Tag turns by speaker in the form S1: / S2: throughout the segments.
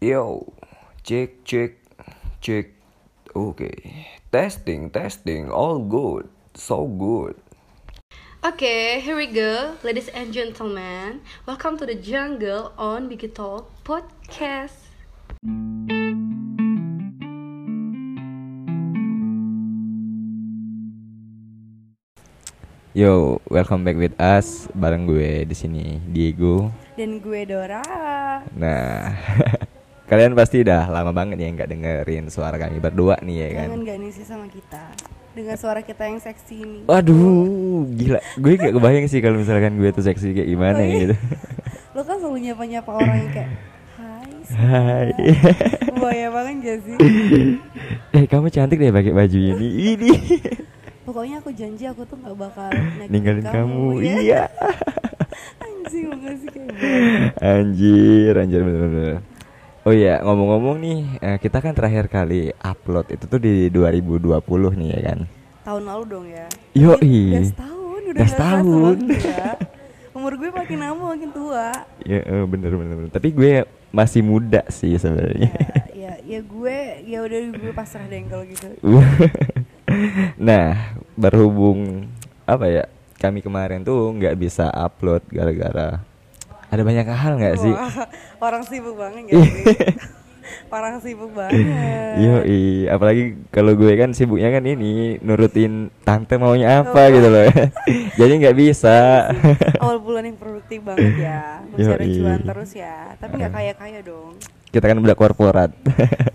S1: Yo, cek cek cek. Oke, testing testing, all good, so good.
S2: Okay, here we go, ladies and gentlemen. Welcome to the jungle on Bigi Talk podcast.
S1: Yo, welcome back with us bareng gue di sini Diego.
S2: Dan gue Dora.
S1: Nah, kalian pasti udah lama banget ya nggak dengerin suara kami berdua nih ya kan.
S2: Jangan gak nih sih sama kita. Dengan suara kita yang seksi ini.
S1: Waduh, gila. Gue gak kebayang sih kalau misalkan gue tuh seksi kayak gimana
S2: Oh, iya.
S1: gitu.
S2: Lo kan selalu nyapa-nyapa orang yang kayak Hai.
S1: Hai.
S2: Bahaya banget gak sih?
S1: eh, kamu cantik deh pakai baju ini. Ini.
S2: Pokoknya aku janji aku tuh gak bakal
S1: Ninggalin kamu.
S2: ya.
S1: Iya.
S2: Anjing makasih sih kayak gitu.
S1: Anjir, anjir bener-bener. Oh iya, ngomong-ngomong nih, eh, kita kan terakhir kali upload itu tuh di 2020 nih ya kan.
S2: Tahun lalu dong ya.
S1: Yoi.
S2: Ini Udah setahun, udah
S1: Udah setahun.
S2: ya. Umur gue makin lama makin tua.
S1: Ya eh, bener, bener bener. Tapi gue masih muda sih sebenarnya.
S2: ya, ya gue ya udah gue pasrah deh kalau gitu.
S1: nah, berhubung apa ya? Kami kemarin tuh nggak bisa upload gara-gara ada banyak hal nggak sih?
S2: Orang sibuk banget ya sih? orang sibuk banget.
S1: Iya, apalagi kalau gue kan sibuknya kan ini nurutin tante maunya apa gitu loh. Jadi nggak bisa.
S2: Awal bulan yang produktif banget ya. Cuan terus ya. Tapi nggak kaya-kaya dong.
S1: Kita kan udah korporat.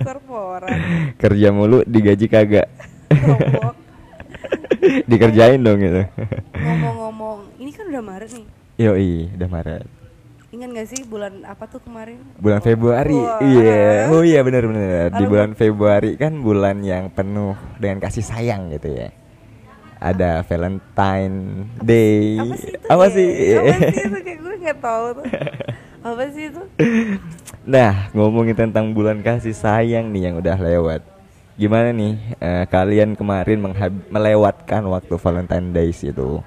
S2: Korporat,
S1: Kerja mulu digaji kagak. Dikerjain dong gitu.
S2: Ngomong-ngomong, ini kan udah Maret nih.
S1: Yoi, udah Maret.
S2: Ingat gak sih bulan apa tuh kemarin?
S1: Bulan Februari. Iya. Oh iya benar benar. Di bulan Februari kan bulan yang penuh dengan kasih sayang gitu ya. Ada Valentine Day.
S2: Apa sih itu?
S1: Apa
S2: ya?
S1: sih?
S2: Apa sih itu? Kayak gue nggak tahu tuh. Apa sih itu?
S1: Nah, ngomongin tentang bulan kasih sayang nih yang udah lewat. Gimana nih eh, kalian kemarin melewatkan waktu Valentine Days itu?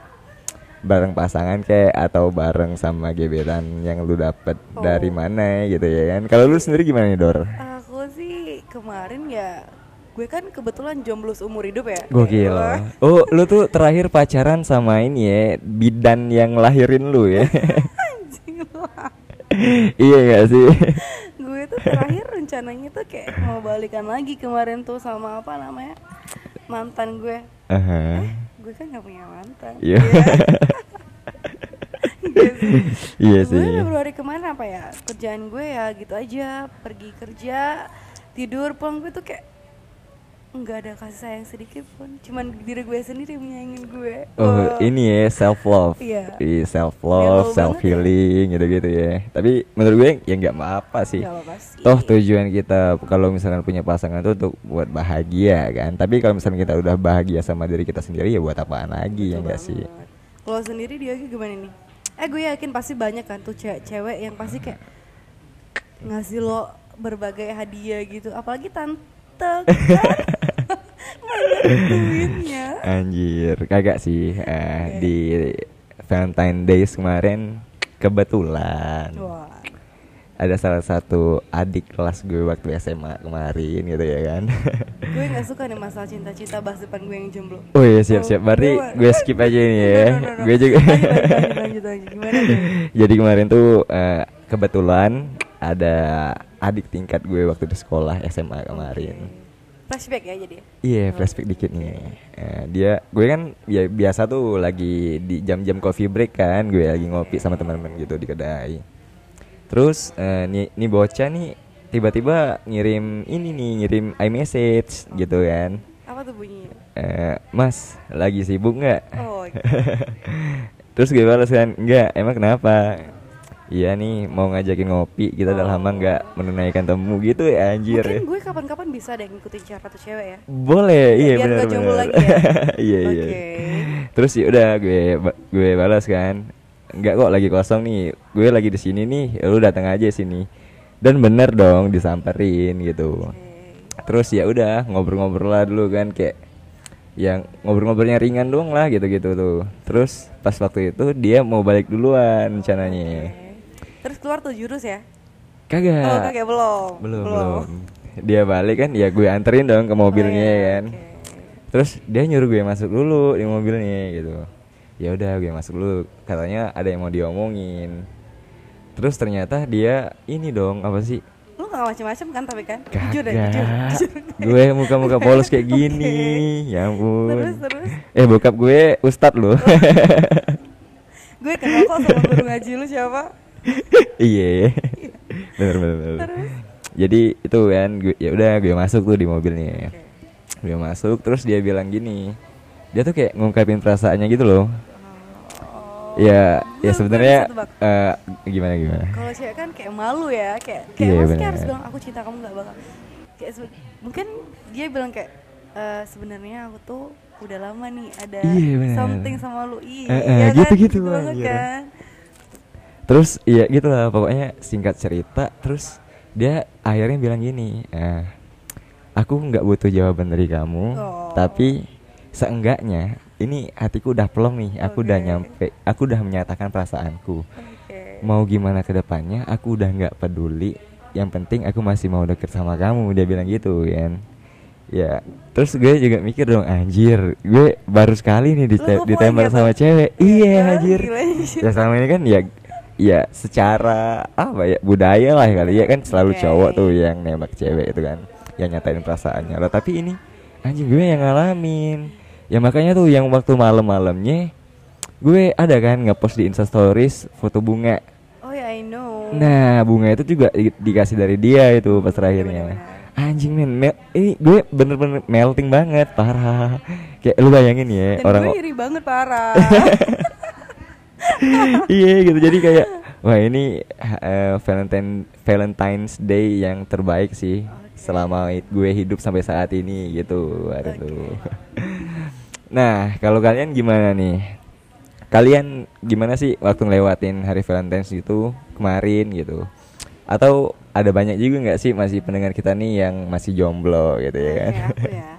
S1: Bareng pasangan kayak atau bareng sama gebetan yang lu dapet
S2: Oh.
S1: dari mana gitu ya kan? Kalau lu sendiri gimana nih, Dor?
S2: Aku sih kemarin ya gue kan kebetulan jomblo seumur hidup ya.
S1: Gokil.
S2: Wah,
S1: Oh, lu tuh terakhir pacaran sama ini ya, bidan yang lahirin lu ya.
S2: Anjing lah.
S1: iya gak sih?
S2: Gue tuh terakhir rencananya tuh kayak mau balikan lagi kemarin tuh sama apa namanya mantan gue.
S1: Aha.
S2: Gue kan gak punya mantan.
S1: Iya.
S2: Iya sih.
S1: Iya
S2: Gue
S1: sih.
S2: Februari kemarin apa ya kerjaan gue ya gitu aja pergi kerja tidur pulang gue tuh kayak nggak ada kasih sayang sedikit pun cuman diri gue sendiri yang menyayangin gue
S1: Oh,
S2: Wah.
S1: ini ya self love.
S2: Iya.
S1: self love, self
S2: banget ya.
S1: healing gitu-gitu ya. Tapi menurut gue ya nggak apa-apa sih.
S2: Nggak apa-apa sih.
S1: Toh tujuan kita kalau misalnya punya pasangan tuh untuk buat bahagia kan. Tapi kalau misalnya kita udah bahagia sama diri kita sendiri ya buat apaan lagi ya
S2: Betul
S1: enggak sih?
S2: Kalau sendiri dia gimana nih? Eh gue yakin pasti banyak kan tuh cewek-cewek yang pasti kayak ngasih lo berbagai hadiah gitu. Apalagi tante kan banyak duitnya.
S1: Anjir, kagak sih eh,
S2: Oke.
S1: di Valentine Days kemarin kebetulan
S2: Wah.
S1: ada salah satu adik kelas gue waktu SMA kemarin gitu ya kan.
S2: gue nggak suka nih masalah cinta-cinta bahas depan gue yang jomblo.
S1: Oh iya siap siap. Berarti
S2: Gue-
S1: gue skip aja ini ya.
S2: No, no, no, no.
S1: Gue juga.
S2: Lanjut, lanjut, lanjut, lanjut, lanjut. Gimana tuh?
S1: Jadi kemarin tuh eh, kebetulan ada adik tingkat gue waktu di sekolah SMA kemarin.
S2: Flashback ya jadi.
S1: Iya, flashback dikit nih. Eh, dia, gue kan ya biasa tuh lagi di jam-jam coffee break kan, gue lagi ngopi sama teman-teman gitu di kedai. Terus eh, nih, nih bocah nih tiba-tiba ngirim ini nih, ngirim iMessage gitu kan.
S2: Apa tuh bunyinya?
S1: Eh, mas, lagi sibuk nggak?
S2: Oh,
S1: Terus gue balas kan, enggak, emang kenapa? Iya nih, mau ngajakin ngopi, kita udah lama nggak menunaikan temu gitu ya anjir ya.
S2: mungkin gue kapan-kapan bisa deh ngikutin cara tuh cewek ya.
S1: Boleh, iya
S2: Biar
S1: benar benar.
S2: lagi ya?
S1: iya iya.
S2: Oke.
S1: Terus ya udah gue gue balas kan. Enggak kok lagi kosong nih. Gue lagi di sini nih. ya Lu datang aja sini. Dan bener dong disamperin gitu.
S2: Oke.
S1: Terus ya udah ngobrol-ngobrol lah dulu kan kayak yang ngobrol-ngobrolnya ringan doang lah gitu-gitu tuh. Terus pas waktu itu dia mau balik duluan rencananya.
S2: Oke. Terus keluar tuh jurus ya?
S1: Kagak.
S2: Oh, kagak belum.
S1: belum, belum. Dia balik kan, ya gue anterin dong ke mobilnya
S2: Oh, iya,
S1: kan.
S2: oke.
S1: Terus dia nyuruh gue masuk dulu di mobilnya gitu. Ya udah gue masuk dulu. Katanya ada yang mau diomongin. Terus ternyata dia ini dong apa sih?
S2: Lu gak macem-macem kan tapi kan? Jujur deh,
S1: Kagak.
S2: jujur. jujur.
S1: gue muka-muka polos kayak gini. Ya ampun.
S2: Terus, terus.
S1: Eh bokap gue ustad loh.
S2: Gue kenal kok sama guru ngaji lu siapa?
S1: Iya. bener bener. bener.
S2: Terus?
S1: Jadi itu kan gue ya udah gue masuk tuh di mobilnya. Gue masuk terus dia bilang gini. Dia tuh kayak ngungkapin perasaannya gitu loh. Ya, ya
S2: Lu-
S1: sebenarnya eh, gimana gimana?
S2: Kalau cewek kan kayak malu ya, kayak kayak
S1: Iya,
S2: mas kayak harus bilang aku cinta kamu nggak bakal. Kayak mungkin dia bilang kayak "Eh, sebenarnya aku tuh udah lama nih ada
S1: Iya, bener.
S2: something sama lu. Iya,
S1: Eh, eh,
S2: ya
S1: gitu-gitu,
S2: kan?
S1: Bang,
S2: banget
S1: iya.
S2: kan.
S1: Terus iya gitu lah pokoknya singkat cerita terus dia akhirnya bilang gini, eh, aku nggak butuh jawaban dari kamu,
S2: Oh.
S1: tapi seenggaknya ini hatiku udah plong nih, aku udah
S2: Oke.
S1: nyampe, aku udah menyatakan perasaanku.
S2: Oke.
S1: Mau gimana ke depannya, aku udah nggak peduli. Yang penting aku masih mau deket sama kamu, dia bilang gitu kan. Ya, terus gue juga mikir dong anjir, gue baru sekali nih dite-
S2: ngepoin
S1: ditembak sama cewek.
S2: Iya kan?
S1: anjir. Ya sama ini kan ya ya secara apa ya budaya lah kali ya kan selalu
S2: Oke.
S1: cowok tuh yang nembak cewek itu kan yang nyatain perasaannya lah tapi ini anjing gue yang ngalamin ya makanya tuh yang waktu malam-malamnya gue ada kan ngepost di instastories foto bunga
S2: Oh ya I know.
S1: nah bunga itu juga di- dikasih dari dia itu pas terakhirnya
S2: bener-bener.
S1: anjing men mel- ini gue bener-bener melting banget parah kayak lu bayangin ya
S2: Dan
S1: orang
S2: gue iri banget parah.
S1: iya gitu. Jadi kayak wah ini eh, Valentine Valentine's Day yang terbaik sih selama i- gue hidup sampai saat ini gitu. Aduh nah kalau kalian gimana nih? Kalian gimana sih waktu ngelewatin hari Valentine's itu kemarin gitu? Atau ada banyak juga nggak sih masih pendengar kita nih yang masih jomblo gitu ya kan?
S2: Oke, aku ya.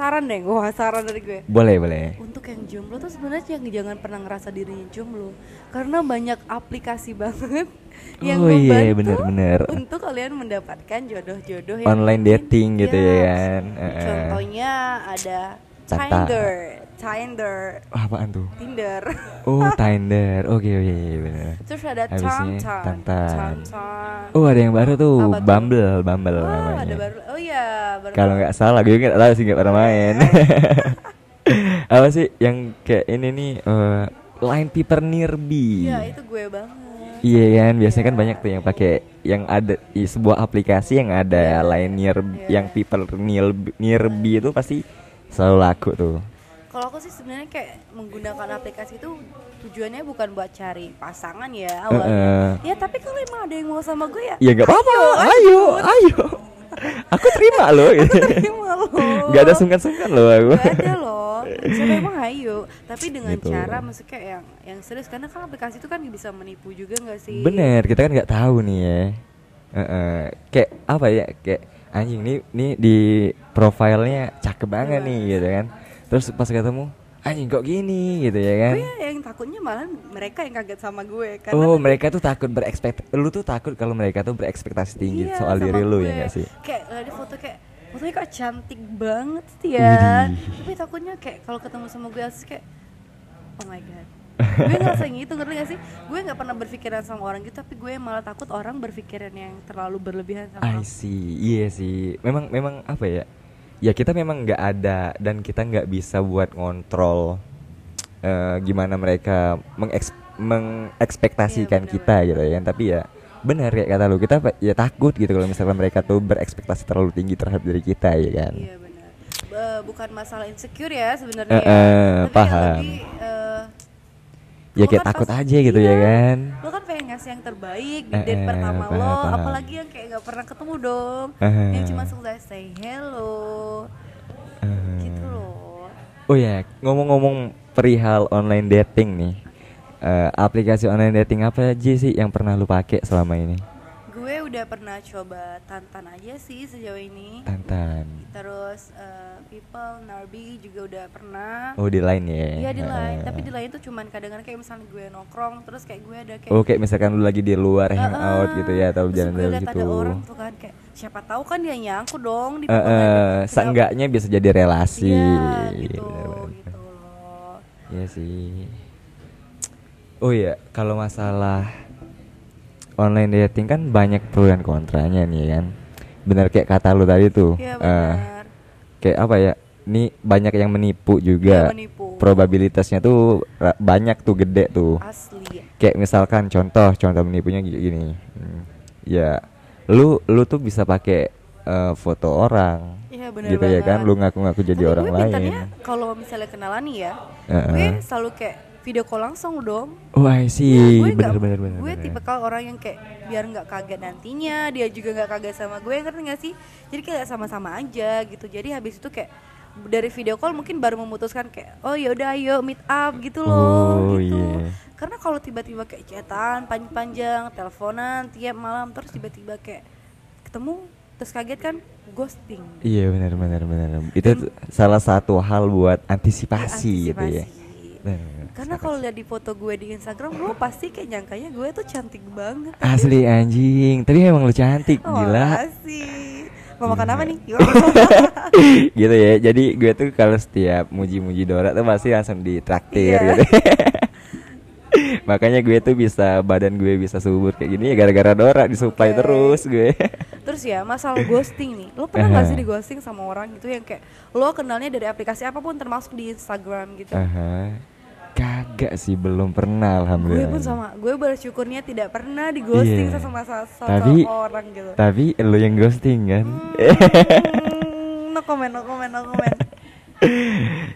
S2: Saran deh, gue saran dari gue.
S1: boleh boleh
S2: Untuk yang jomblo tuh sebenarnya yang jangan pernah ngerasa dirinya jomblo karena banyak aplikasi banget yang
S1: Oh iya,
S2: membantu
S1: bener-bener.
S2: untuk kalian mendapatkan jodoh-jodoh yang
S1: Online dating gitu ya kan?
S2: Contohnya ada. Tinder, Tinder,
S1: apaan tuh
S2: Tinder.
S1: Oh, Tinder. Oke, oke, iya, benar.
S2: Terus ada Tantan,
S1: Tantan. Oh, ada yang baru tuh,
S2: Apa tuh?
S1: Bumble, Bumble
S2: Oh,
S1: namanya.
S2: ada baru. Oh iya, baru.
S1: Kalau nggak salah, gue nggak tahu sih nggak pernah main. Apa sih yang kayak ini nih eh, line paper nearby?
S2: Iya, itu gue banget.
S1: Iya kan, biasanya kan banyak tuh yang pakai yang ada di sebuah aplikasi yang ada line near
S2: Iya.
S1: yang people near nearby itu pasti selalu laku tuh.
S2: Kalau aku sih sebenarnya kayak menggunakan aplikasi itu tujuannya bukan buat cari pasangan ya awalnya.
S1: Heeh.
S2: Ya tapi kalau emang ada yang mau sama gue ya.
S1: Ya nggak apa-apa, ayo, ayo. Aku terima loh.
S2: terima loh.
S1: Gak ada sungkan-sungkan loh aku.
S2: Gak ada loh. Siapa emang ayo. Tapi dengan
S1: Gitu.
S2: cara maksudnya yang yang serius karena kan aplikasi itu kan bisa menipu juga nggak sih?
S1: Bener, kita kan nggak tahu nih ya. Heeh. Kayak apa ya? Kayak anjing nih nih di profilnya cakep banget nih gitu kan. Terus pas ketemu anjing kok gini gitu ya kan.
S2: Oh iya, yang takutnya malah mereka yang kaget sama gue karena
S1: Oh,
S2: kan-
S1: mereka tuh takut berekspekt lu tuh takut kalau mereka tuh berekspektasi tinggi
S2: Iya,
S1: soal diri lu
S2: gue.
S1: ya gak sih?
S2: Kayak ada foto kayak fotonya kok cantik banget sih ya.
S1: Widih.
S2: Tapi takutnya kayak kalau ketemu sama gue asli kayak oh my god. gue ngerasa gitu ngerti gak sih? Gue nggak pernah berpikiran sama orang gitu tapi gue malah takut orang berpikiran yang terlalu berlebihan
S1: I
S2: sama aku.
S1: see, iya sih. Memang memang apa ya? Ya kita memang nggak ada dan kita nggak bisa buat ngontrol eh, gimana mereka mengeks mengekspektasikan
S2: Iya,
S1: kita gitu ya. Tapi ya benar kayak kata lu kita ya takut gitu kalau misalkan mereka tuh berekspektasi terlalu tinggi terhadap diri kita ya kan.
S2: Iya benar. Be- bukan masalah insecure ya sebenarnya
S1: Eh,
S2: ya.
S1: eh,
S2: Tapi
S1: paham.
S2: lebih eh,
S1: Ya kayak
S2: kan
S1: takut
S2: pas-
S1: aja gitu ya
S2: iya,
S1: kan.
S2: Lo kan pengen ngasih yang terbaik di
S1: Eh,
S2: date
S1: eh,
S2: pertama
S1: paham,
S2: lo,
S1: paham.
S2: apalagi yang kayak gak pernah ketemu dong.
S1: Eh.
S2: Yang cuma sekedar say hello.
S1: Eh.
S2: Gitu loh.
S1: Oh ya, ngomong-ngomong perihal online dating nih. eh, aplikasi online dating apa aja sih yang pernah lu pakai selama ini?
S2: Udah pernah coba Tantan aja sih sejauh ini.
S1: Tantan.
S2: Terus eh, People, Narbi juga udah pernah.
S1: Oh di line ya?
S2: Iya di lain,
S1: Heeh.
S2: tapi di lain tuh cuman kadang-kadang kayak misalnya gue nongkrong, terus kayak gue ada kayak
S1: Oh kayak misalkan lu lagi di luar hangout
S2: Heeh.
S1: gitu ya atau jalan-jalan gitu.
S2: ada orang tuh kan kayak siapa tahu kan dia nyangkut dong di
S1: Eh, eh,
S2: Kenapa-
S1: seenggaknya bisa jadi relasi.
S2: Iya gitu,
S1: Bener-bener.
S2: gitu loh.
S1: Iya sih. Oh iya, kalau masalah online dating kan banyak pro dan kontranya nih kan. Bener kayak kata lu tadi tuh. Eh,
S2: benar.
S1: kayak apa ya? Ini banyak yang menipu juga.
S2: Iya, menipu.
S1: Probabilitasnya tuh banyak tuh gede tuh.
S2: Asli.
S1: Kayak misalkan contoh, contoh menipunya gi- gini. Hmm, Ya, lu lu tuh bisa pakai eh, foto orang.
S2: Iya benar
S1: gitu ya kan,
S2: banget.
S1: lu ngaku-ngaku jadi
S2: Tapi
S1: orang
S2: gue
S1: lain.
S2: kalau misalnya kenalan nih ya,
S1: Heeh.
S2: gue selalu kayak video call langsung dong.
S1: Oh, I see.
S2: gue nggak-
S1: bener bener bener.
S2: Gue
S1: bener.
S2: tipe kalau orang yang kayak biar nggak kaget nantinya, dia juga nggak kaget sama gue, ngerti nggak sih? Jadi kayak sama-sama aja gitu. Jadi habis itu kayak dari video call mungkin baru memutuskan kayak oh ya udah ayo meet up gitu loh
S1: Oh,
S2: gitu.
S1: iya.
S2: Karena kalau tiba-tiba kayak chatan panjang-panjang, teleponan tiap malam terus tiba-tiba kayak ketemu terus kaget kan ghosting.
S1: Iya benar benar benar. Itu salah satu hal buat antisipasi, gitu ya.
S2: Antisipasi.
S1: Benar, benar.
S2: Karena kalau lihat di foto gue di Instagram, lo pasti kayak nyangkanya gue tuh cantik banget.
S1: Asli anjing, tapi emang lu cantik,
S2: Oh,
S1: gila.
S2: Makasih. Mau makan apa nih?
S1: gitu ya. Jadi gue tuh kalau setiap muji-muji Dora tuh pasti langsung ditraktir
S2: Iya.
S1: gitu. Makanya gue tuh bisa badan gue bisa subur kayak gini ya gara-gara Dora disuplai
S2: Oke.
S1: terus gue.
S2: Terus ya masalah ghosting nih, lo pernah gak sih di ghosting sama orang gitu yang kayak lo kenalnya dari aplikasi apa pun termasuk di Instagram gitu?
S1: Aha. Kagak sih belum pernah
S2: gue
S1: alhamdulillah.
S2: pun sama, gue bersyukurnya tidak pernah di ghosting
S1: Iya.
S2: sama sama
S1: Tapi-
S2: orang gitu.
S1: Tapi lu yang ghosting kan?
S2: Hmm, no comment, no comment, no comment.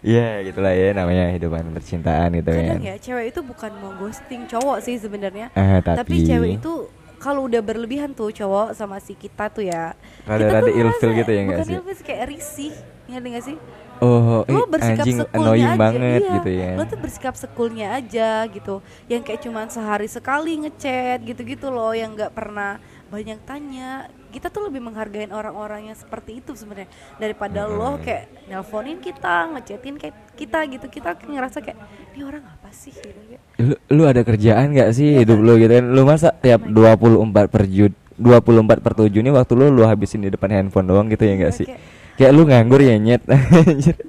S1: Ya gitulah ya namanya hidupan percintaan gitu kan.
S2: Kadang ya cewek itu bukan mau ghosting cowok sih sebenarnya.
S1: Eh,
S2: tapi,
S1: tapi-
S2: cewek itu kalau udah berlebihan tuh cowok sama si kita tuh ya.
S1: Rada-rada ilfil gitu ya nggak
S2: bukan
S1: sih?
S2: ilfil sih, kayak risih. Ngerti gak sih?
S1: Oh,
S2: lo
S1: eh,
S2: bersikap
S1: anjing
S2: sekulnya aja
S1: banget
S2: iya.
S1: gitu ya.
S2: lo tuh bersikap sekulnya aja gitu. Yang kayak cuman sehari sekali ngechat gitu-gitu loh yang nggak pernah banyak tanya. Kita tuh lebih menghargai orang-orang yang seperti itu sebenarnya. Daripada lo kayak nelponin kita ngechatin kayak kita gitu. Kita ngerasa kayak ini orang apa sih? Gitu kayak
S1: Lu, lu ada kerjaan nggak sih
S2: Iya.
S1: hidup lu gitu kan? Lu masa tiap 24 per jud 24 per 7 ini waktu lu lu habisin di depan handphone doang gitu ya nggak
S2: Iya,
S1: sih?
S2: Kayak-
S1: lu nganggur ya nyet.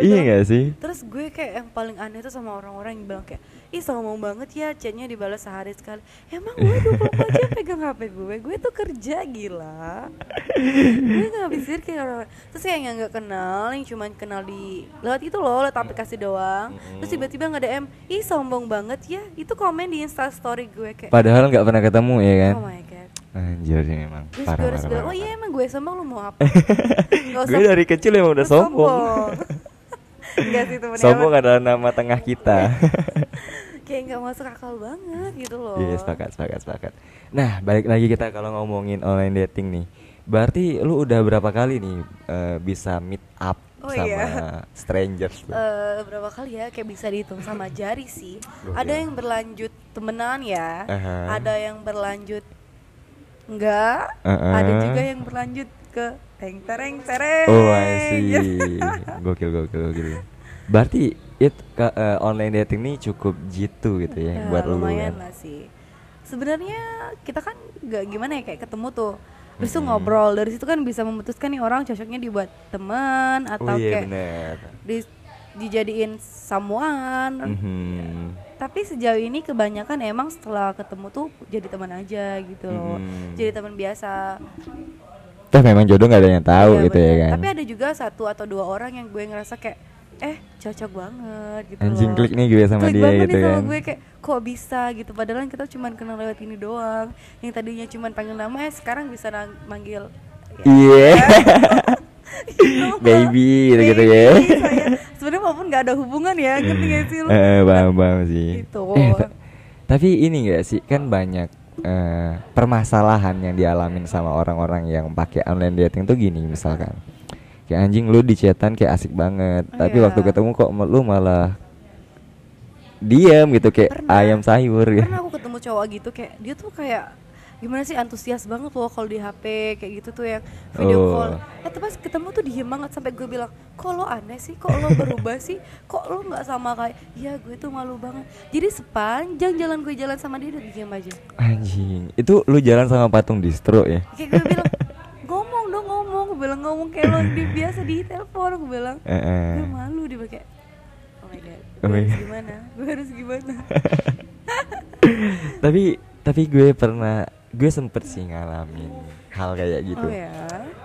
S1: Iya nggak sih?
S2: Terus gue kayak yang paling aneh tuh sama orang-orang yang bilang kayak Ih sombong banget ya chatnya dibalas sehari sekali. Emang gue 24 jam pegang HP gue? Gue tuh kerja gila. Gue gak pikir kayak orang Terus kayak yang gak kenal Yang cuman kenal di Lewat itu loh Lewat aplikasi doang. Terus tiba-tiba nggak DM Ih sombong banget ya. Itu komen di instastory gue kayak.
S1: Padahal nggak pernah ketemu ya kan?
S2: Oh my god
S1: Anjir ini emang
S2: Terus
S1: parah parah.
S2: bilang Oh
S1: parah.
S2: iya emang gue sombong lu mau apa
S1: Gue dari kecil emang udah
S2: Lu
S1: sombong.
S2: Enggak sih temennya
S1: sombong adalah nama tengah kita.
S2: kayak nggak masuk akal banget gitu loh
S1: Iya sepakat sepakat sepakat. Nah balik lagi kita kalau ngomongin online dating nih, berarti lu udah berapa kali nih eh, bisa meet up
S2: Oh,
S1: sama
S2: iya.
S1: strangers? tuh?
S2: Eh, berapa kali ya kayak bisa dihitung sama jari sih
S1: Gokil.
S2: ada yang berlanjut temenan ya
S1: Aha.
S2: ada yang berlanjut enggak
S1: Uh-uh.
S2: ada juga yang berlanjut ke teng tereng tereng
S1: Oh I see. gokil gokil gokil. Berarti it ke- eh, online dating nih cukup jitu gitu ya,
S2: Ya,
S1: buat lu
S2: lumayan
S1: kan?
S2: lah sih sebenarnya kita kan nggak gimana ya kayak ketemu tuh Terus tuh ngobrol dari situ kan bisa memutuskan nih orang cocoknya dibuat teman atau
S1: Oh iya
S2: kayak
S1: bener.
S2: di- dijadiin someone
S1: Mhm.
S2: Tapi sejauh ini kebanyakan emang setelah ketemu tuh jadi teman aja gitu loh
S1: Mhm.
S2: jadi teman biasa
S1: Tapi memang jodoh nggak ada yang tahu
S2: Iya,
S1: gitu ya
S2: bener.
S1: kan?
S2: tapi ada juga satu atau dua orang yang gue ngerasa kayak eh cocok banget gitu
S1: Anjing
S2: loh.
S1: klik nih gue sama
S2: Klik
S1: dia
S2: banget
S1: gitu
S2: nih sama
S1: kan?
S2: gue kayak kok bisa gitu padahal kita cuman kenal lewat ini doang yang tadinya cuman panggil nama eh sekarang bisa manggil ya,
S1: Iya.
S2: gitu loh.
S1: Baby gitu-gitu ya.
S2: Sebenarnya walaupun nggak ada hubungan ya ngerti gak sih lu
S1: Eh, paham paham sih.
S2: Gitu.
S1: Eh, ta- tapi ini enggak sih kan banyak eh, permasalahan yang dialamin sama orang-orang yang pakai online dating tuh gini misalkan. Kayak anjing lu di chatan kayak asik banget, tapi
S2: Iya.
S1: waktu ketemu kok lu malah diam gitu kayak
S2: Pernah.
S1: ayam sayur gitu.
S2: pernah aku ketemu cowok gitu kayak dia tuh kayak gimana sih antusias banget loh kalau di HP kayak gitu tuh yang video
S1: Oh.
S2: call. Eh pas ketemu tuh diem banget sampai gue bilang kok lo aneh sih? Kok lo berubah sih? Kok lo nggak sama kayak ya gue tuh malu banget. Jadi sepanjang jalan gue jalan sama dia udah diem aja.
S1: Anjing, itu lu jalan sama patung distro ya?
S2: kayak gue bilang ngomong dong ngomong. Gue bilang ngomong kayak lo di, biasa di telepon. Gue bilang
S1: Eh, eh.
S2: gue malu dia pakai oh my god
S1: Oh
S2: gue
S1: my
S2: harus
S1: God.
S2: gimana? Gue harus gimana?
S1: Tapi tapi gue pernah gue sempet sih ngalamin hal kayak gitu.
S2: oh ya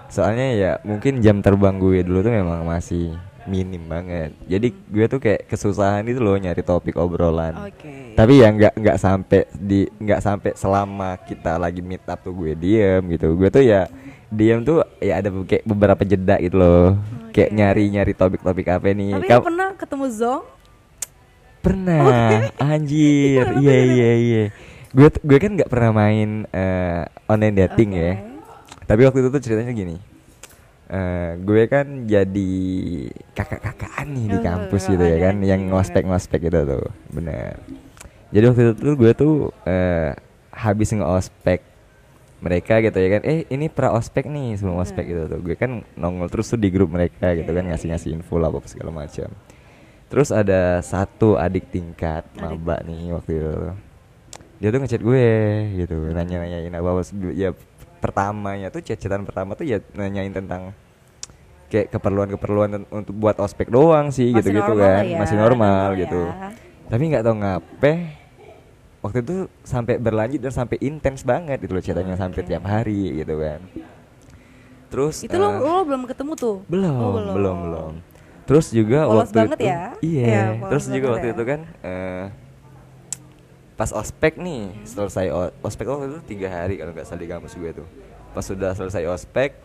S1: Soalnya ya mungkin jam terbang gue dulu tuh memang masih minim banget. Jadi gue tuh kayak kesusahan itu loh nyari topik obrolan.
S2: oke
S1: Tapi ya nggak nggak sampai di nggak sampai selama kita lagi meet up tuh gue diem gitu. Gue tuh ya diem tuh ya ada kayak beberapa jeda gitu loh. Kayak
S2: Oke.
S1: nyari nyari topik-topik apa nih.
S2: tapi
S1: Kam-
S2: lo pernah ketemu Zong
S1: Pernah, anjir,
S2: Gimana,
S1: iya
S2: gimana?
S1: iya iya. Gue gue kan nggak pernah main eh, online dating
S2: Oke.
S1: ya. Tapi waktu itu tuh ceritanya gini. Eh, gue kan jadi kakak-kakaan nih di
S2: Oh,
S1: kampus
S2: kakak
S1: gitu ya kan, yang ngospek-ngospek gitu tuh, bener. Jadi waktu itu tuh gue tuh eh, habis nge-ospek mereka gitu ya kan, eh ini pra ospek nih sebelum ospek
S2: Nah.
S1: gitu tuh, gue kan nongol terus tuh di grup mereka gitu kan
S2: Iya.
S1: ngasih-ngasih info lah apa segala macam. Terus ada satu adik tingkat
S2: Adik.
S1: maba nih waktu itu. Dia tuh ngechat gue gitu, nanya-nanyain apa ya pertamanya tuh chat-chatan pertama tuh ya nanyain tentang kayak keperluan-keperluan untuk buat ospek doang sih
S2: Masih
S1: gitu-gitu kan,
S2: ya,
S1: masih normal,
S2: normal
S1: gitu.
S2: ya.
S1: Tapi nggak tahu ngape waktu itu sampai berlanjut dan sampai intens banget itu loh chatanya sampai
S2: Oke.
S1: tiap hari gitu kan. Terus
S2: itu lo,
S1: eh,
S2: lo belum ketemu tuh
S1: belum,
S2: Oh,
S1: belum, belum. Terus juga
S2: Polos
S1: waktu
S2: banget
S1: itu,
S2: ya?
S1: iya.
S2: Iya, polos
S1: terus juga waktu
S2: ya.
S1: itu kan eh, pas ospek nih, selesai ospek waktu itu tiga hari kalau nggak salah di kampus gue tuh. Pas sudah selesai ospek,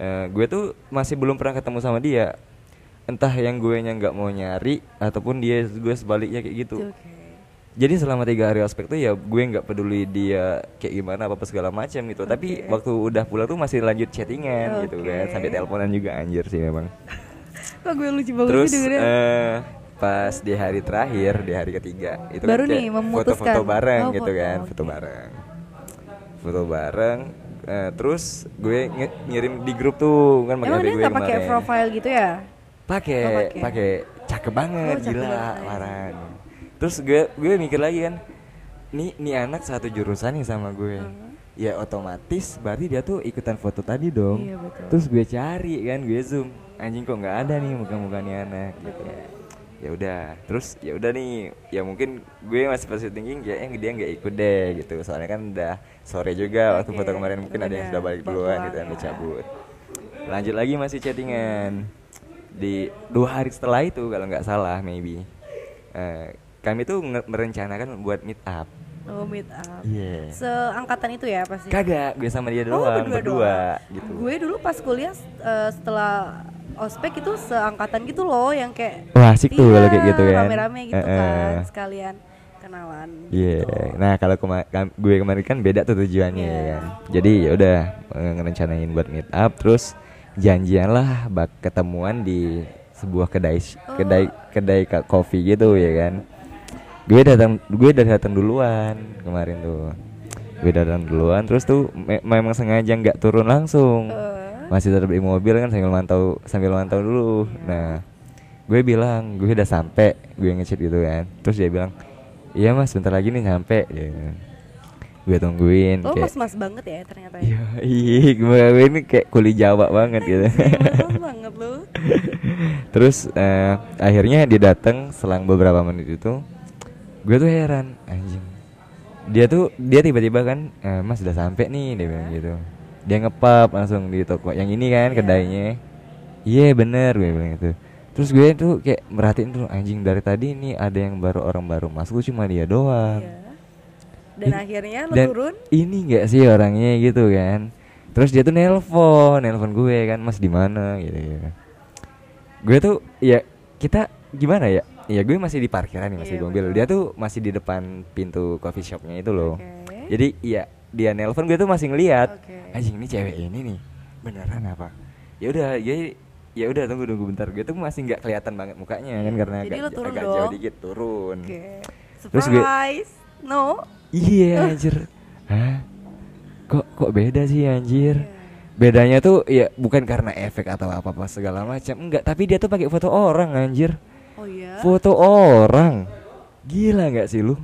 S1: eh, gue tuh masih belum pernah ketemu sama dia. Entah yang gue nya nggak mau nyari ataupun dia gue sebaliknya kayak gitu. Jadi selama tiga hari ospek tuh ya gue nggak peduli dia kayak gimana apa, apa segala macam gitu. Tapi
S2: Oke.
S1: waktu udah pulang tuh masih lanjut chattingan gitu kan, sampai teleponan juga anjir sih memang.
S2: kok gue lucu banget
S1: Terus
S2: sih dengernya
S1: eh, pas di hari terakhir, di hari ketiga itu
S2: Baru
S1: kan
S2: nih, memutuskan.
S1: foto-foto bareng
S2: Oh,
S1: gitu
S2: foto,
S1: kan, foto bareng. Foto bareng eh, terus gue nge- ngirim di grup tuh kan pakai gue
S2: nggak pakai profile gitu ya
S1: Pakai,
S2: Oh, pakai.
S1: cakep banget,
S2: Oh,
S1: gila,
S2: banget.
S1: Waran. Terus gue gue mikir lagi kan, nih nih anak satu jurusan nih sama gue.
S2: Hmm.
S1: Ya otomatis berarti dia tuh ikutan foto tadi dong.
S2: Iya, betul.
S1: Terus gue cari kan, gue zoom. Anjing kok nggak ada nih muka-muka nih anak gitu. Ya udah, terus ya udah nih, ya mungkin gue masih positive thinking ya eh, dia nggak ikut deh gitu. Soalnya kan udah sore juga waktu
S2: Oke,
S1: foto kemarin mungkin ada yang sudah balik duluan gitu
S2: Pulang,
S1: udah
S2: ya.
S1: cabut. Lanjut lagi masih chattingan di dua hari setelah itu kalau nggak salah maybe eh, kami tuh merencanakan buat meet up
S2: oh meet up
S1: Iya.
S2: seangkatan itu ya pasti
S1: kagak gue sama dia
S2: Oh,
S1: doang
S2: berdua
S1: berdua,
S2: doang.
S1: gitu
S2: gue dulu pas kuliah eh, setelah ospek itu seangkatan gitu loh yang kayak
S1: Wah, asik tuh
S2: Iya,
S1: kalau kayak gitu kan.
S2: rame-rame gitu
S1: eh.
S2: kan sekalian kenalan
S1: Iya,
S2: gitu.
S1: nah kalau kema- gue kemarin kan beda tuh tujuannya
S2: Iya.
S1: ya kan. Jadi ya udah eh, ngerencanain buat meet up, terus janjian lah bak ketemuan di sebuah kedai
S2: Oh.
S1: kedai kedai kopi gitu ya kan. Gue datang gue udah datang duluan kemarin tuh. Gue datang duluan, terus tuh me- memang sengaja nggak turun langsung.
S2: Eh,
S1: Masih tetap di mobil kan sambil mantau sambil mantau dulu.
S2: Iya.
S1: Nah, gue bilang gue udah sampai, gue ngechat gitu kan. Terus dia bilang, iya mas bentar lagi nih nyampe. Ya. Gue tungguin.
S2: lo
S1: kayak,
S2: mas-mas banget ya ternyata ya
S1: Iya, iya, gue ini kayak kuli Jawa banget gitu.
S2: mas banget lo
S1: Terus eh, akhirnya dia datang selang beberapa menit itu, gue tuh heran, anjing. Dia tuh dia tiba-tiba kan, eh, mas udah sampai nih, dia bilang gitu. Dia ngepap langsung di toko yang ini kan
S2: Iya.
S1: kedainya. Iya bener gue bilang gitu. Terus gue tuh kayak merhatiin tuh anjing dari tadi ini ada yang baru orang baru masuk cuma dia doang.
S2: Iya. dan
S1: Ini-
S2: akhirnya lo
S1: dan
S2: turun
S1: ini enggak sih orangnya gitu kan terus dia tuh nelpon nelpon gue kan mas di mana gitu, gitu gue tuh ya kita gimana ya ya gue masih di parkiran nih masih di mobil dia tuh masih di depan pintu coffee shopnya itu loh
S2: Oke.
S1: jadi iya dia nelpon gue tuh masih ngeliat
S2: Oke.
S1: anjing ini cewek ini nih beneran apa ya udah ya ya udah tunggu tunggu bentar gue tuh masih nggak kelihatan banget mukanya kan karena
S2: Jadi
S1: agak,
S2: lo turun
S1: agak
S2: dong.
S1: jauh dikit turun
S2: Oke.
S1: Terus gue-
S2: Surprise. No.
S1: Iya anjir. Hah? kok beda sih anjir
S2: Iya.
S1: bedanya tuh ya bukan karena efek atau apa apa segala macam enggak tapi dia tuh pakai foto orang anjir
S2: Oh iya.
S1: foto orang gila nggak sih lu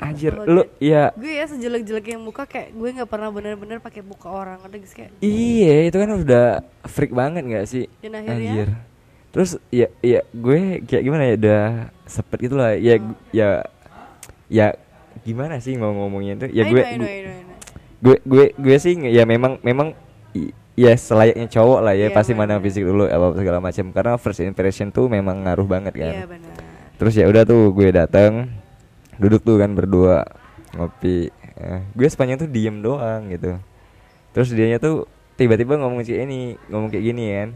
S1: anjir
S2: Kalau
S1: lu ya.
S2: Gue ya sejelek-jeleknya muka kayak gue nggak pernah bener-bener pakai muka orang ada guys kayak?
S1: Iya itu kan udah freak banget nggak sih?
S2: Dan akhirnya?
S1: anjir. Terus ya ya gue kayak gimana ya udah sepet gitu lah ya
S2: Hmm.
S1: gu- ya ya gimana sih mau ngomongnya tuh? Ya gue
S2: know,
S1: gue gue gue sih ya memang memang ya selayaknya cowok lah ya
S2: Iya,
S1: pasti mana fisik dulu apa segala macam karena first impression tuh memang ngaruh banget kan.
S2: Iya benar.
S1: terus ya udah tuh gue datang duduk tuh kan berdua ngopi. Eh, gue sepanjang tuh diem doang gitu. Terus dianya tuh tiba-tiba ngomong kayak ini ngomong kayak gini kan.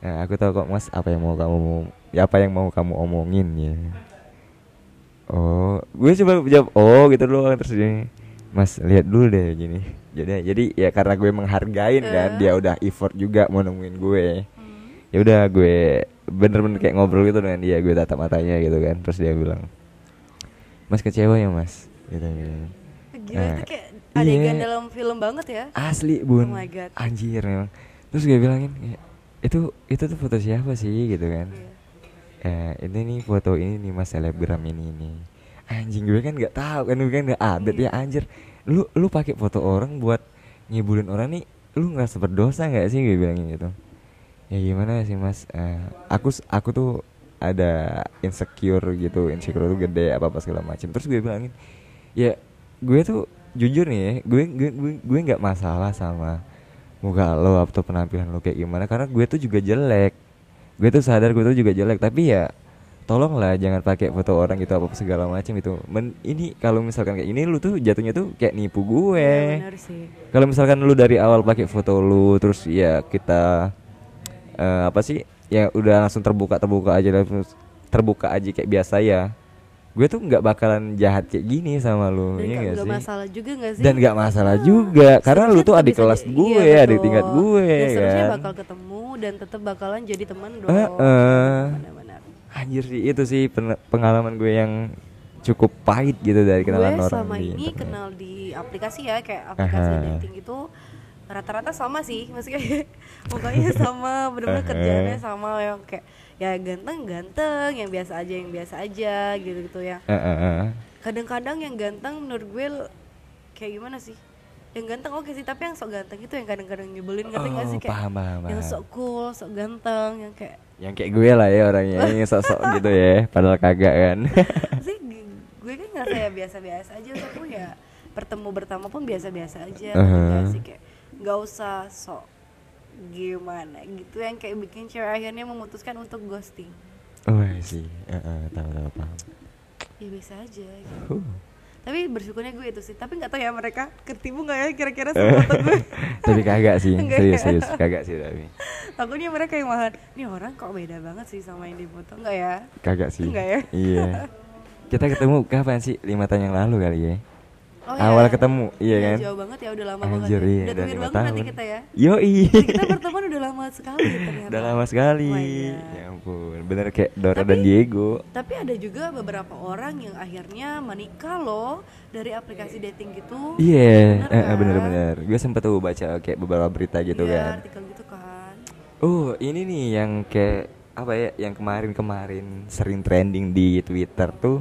S1: Nah, aku tahu kok mas apa yang mau kamu ya apa yang mau kamu omongin ya. Oh gue coba jawab oh gitu doang. Terus dia mas lihat dulu deh gini. Jadi jadi ya karena gue menghargain kan.
S2: Eh.
S1: dia udah effort juga mau nemuin gue.
S2: Hmm.
S1: ya udah gue bener-bener kayak ngobrol gitu dengan dia gue tatap matanya gitu kan. Terus dia bilang mas kecewa ya mas gitu, gitu.
S2: Gila
S1: Nah,
S2: itu kayak
S1: iya.
S2: adegan dalam film banget ya.
S1: asli bun
S2: Oh my God.
S1: anjir memang terus gue bilangin "Ya, itu itu tuh foto siapa sih gitu kan
S2: Iya.
S1: eh ini nih foto ini nih mas selebgram ini nih anjing gue kan nggak tahu kan gue kan nggak update
S2: Iya.
S1: ya anjir lu lu pakai foto orang buat ngibulin orang nih lu nggak berdosa nggak sih gue bilangin gitu ya gimana sih mas Eh, aku aku tuh ada insecure gitu insecure tuh gede apa apa segala macam terus gue bilangin ya gue tuh jujur nih ya gue gue gue gue nggak masalah sama muka lo atau penampilan lo kayak gimana karena gue tuh juga jelek. Gue tuh sadar gue tuh juga jelek tapi ya tolonglah jangan pakai foto orang gitu apa segala macam itu Men- ini kalau misalkan kayak ini lu tuh jatuhnya tuh kayak nipu gue.
S2: Sih.
S1: kalau misalkan lu dari awal pakai foto lu terus ya kita eh, apa sih ya udah langsung terbuka terbuka aja terus terbuka aja kayak biasa ya gue tuh nggak bakalan jahat kayak gini sama lu
S2: Dan
S1: iya
S2: nggak
S1: nggak
S2: nggak
S1: sih
S2: masalah juga nggak sih?
S1: dan nggak masalah
S2: Ah,
S1: juga karena lu
S2: seterusnya
S1: tuh adik kelas
S2: jadi-
S1: gue
S2: iya,
S1: adik tingkat gue
S2: Dan seterusnya
S1: kan
S2: bakal ketemu dan tetap bakalan jadi teman dong.
S1: Heeh.
S2: Benar-benar.
S1: anjir sih itu sih pen- pengalaman gue yang cukup pahit gitu dari kenalan
S2: gue
S1: orang
S2: sama
S1: di
S2: ini
S1: internet.
S2: kenal di aplikasi ya kayak aplikasi
S1: Aha.
S2: dating itu rata-rata sama sih maksudnya pokoknya sama bener-bener
S1: Aha.
S2: kerjaannya sama yang kayak ya ganteng-ganteng yang biasa aja yang biasa aja gitu gitu ya kadang-kadang yang ganteng menurut gue kayak gimana sih? Yang ganteng oke sih tapi yang sok ganteng itu yang kadang-kadang nyebelin ngerti
S1: Oh,
S2: sih? Kayak
S1: paham, paham,
S2: yang sok cool sok ganteng yang kayak
S1: yang kayak gue lah ya orangnya yang sok-sok gitu ya padahal kagak kan.
S2: Sih gue kan nggak kayak biasa-biasa aja aku ya bertemu bertama pun biasa-biasa aja ngerti nggak sih? Kayak nggak usah sok gimana gitu yang kayak bikin cewek akhirnya memutuskan untuk ghosting.
S1: Oh iya sih Eh, eh, tahu tahu paham.
S2: Ya biasa aja gitu.
S1: Huh.
S2: tapi bersyukurnya gue itu sih tapi nggak tahu ya mereka ketipu nggak ya kira-kira sama foto gue?
S1: Tapi kagak sih serius
S2: ya?
S1: serius kagak sih tapi.
S2: Takutnya mereka yang malah ini orang kok beda banget sih sama yang di foto nggak ya?
S1: Kagak sih.
S2: Enggak ya?
S1: iya. Kita ketemu kapan sih? Lima tahun yang lalu kali ya
S2: Oh,
S1: awal
S2: iya.
S1: ketemu iya
S2: Udah
S1: kan
S2: jauh banget ya udah lama
S1: Anjir,
S2: banget ya.
S1: iya,
S2: udah banget nanti
S1: tahun.
S2: kita ya Jadi kita berteman udah lama sekali ternyata
S1: udah lama sekali
S2: Oh
S1: ya ampun bener kayak Dora
S2: Tapi-
S1: dan Diego
S2: Tapi ada juga beberapa orang yang akhirnya menikah loh dari aplikasi dating gitu.
S1: iya
S2: Bener
S1: eh, eh,
S2: kan?
S1: bener-bener gue sempet tuh baca kayak beberapa berita gitu
S2: Iya,
S1: kan
S2: artikel gitu kan.
S1: Oh, ini nih yang kayak apa ya? Yang kemarin-kemarin sering trending di Twitter tuh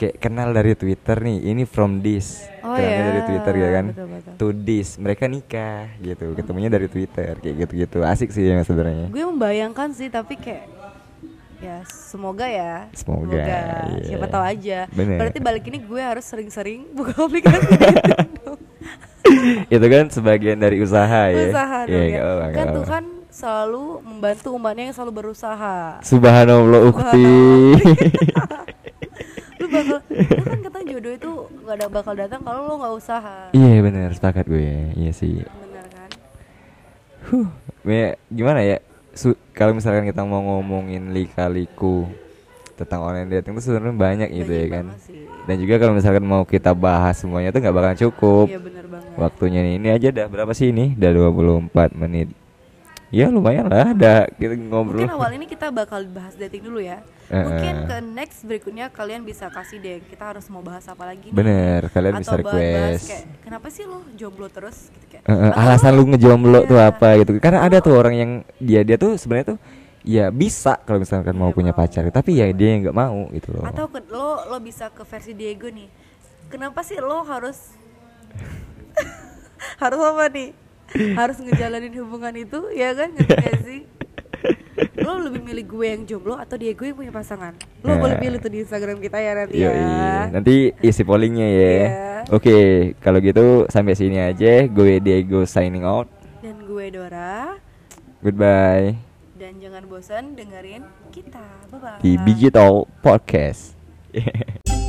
S1: kayak kenal dari Twitter nih. Ini from this.
S2: Oh
S1: Kenalnya
S2: ya,
S1: dari Twitter ya kan.
S2: betul, betul.
S1: To this. Mereka nikah gitu. Ketemunya dari Twitter kayak gitu-gitu. Asik sih ya sebenarnya.
S2: Gue membayangkan sih tapi kayak ya semoga ya.
S1: Semoga, iya.
S2: Siapa tahu aja.
S1: Bener.
S2: Berarti balik ini gue harus sering-sering buka aplikasi dong.
S1: Itu kan sebagian dari usaha ya.
S2: Usaha
S1: Iya,
S2: dong ya.
S1: apa-apa,
S2: Kan. Tuhan selalu membantu umatnya yang selalu berusaha.
S1: Subhanallah ukti.
S2: bakal lu kan katanya jodoh itu gak ada bakal datang kalau lo nggak usaha
S1: iya benar, sepakat gue. Iya sih.
S2: bener kan
S1: Huh, ya, gimana ya? Su- kalau misalkan kita mau ngomongin lika-liku tentang online dating itu sebenarnya banyak gitu ya
S2: Banyak
S1: kan.
S2: banget sih.
S1: Dan juga kalau misalkan mau kita bahas semuanya tuh nggak bakalan cukup.
S2: iya bener banget
S1: Waktunya nih ini aja dah berapa sih ini? Udah 24 menit. Ya lumayan lah ada kita ngobrol.
S2: Mungkin awal ini kita bakal bahas dating dulu ya. Mungkin ke next berikutnya kalian bisa kasih deh kita harus mau bahas apa lagi. nih.
S1: Bener, kalian bisa
S2: Atau bahas-bahas
S1: request.
S2: kayak kenapa sih lo jomblo terus gitu kayak.
S1: Alasan lu ngejomblo tuh
S2: Iya.
S1: apa gitu. Karena ada tuh orang yang dia dia tuh sebenarnya tuh ya bisa kalau misalkan mau
S2: Iya,
S1: punya
S2: mau.
S1: pacar, tapi ya dia nggak mau gitu loh.
S2: Atau ke- lo lo bisa ke versi Diego nih. Kenapa sih lo harus harus apa nih? Harus ngejalanin hubungan itu ya kan ngerti gak sih? Lo lebih milih gue yang jomblo atau Diego yang punya pasangan? Lo
S1: Nah.
S2: boleh pilih tuh di Instagram kita ya nanti
S1: Yoi.
S2: ya.
S1: Nanti isi pollingnya ya.
S2: Iya.
S1: Oke, kalau gitu sampai sini aja. Gue Diego signing out.
S2: Dan gue Dora
S1: Goodbye
S2: dan jangan bosan dengerin kita. Bye bye.
S1: di Digital Podcast.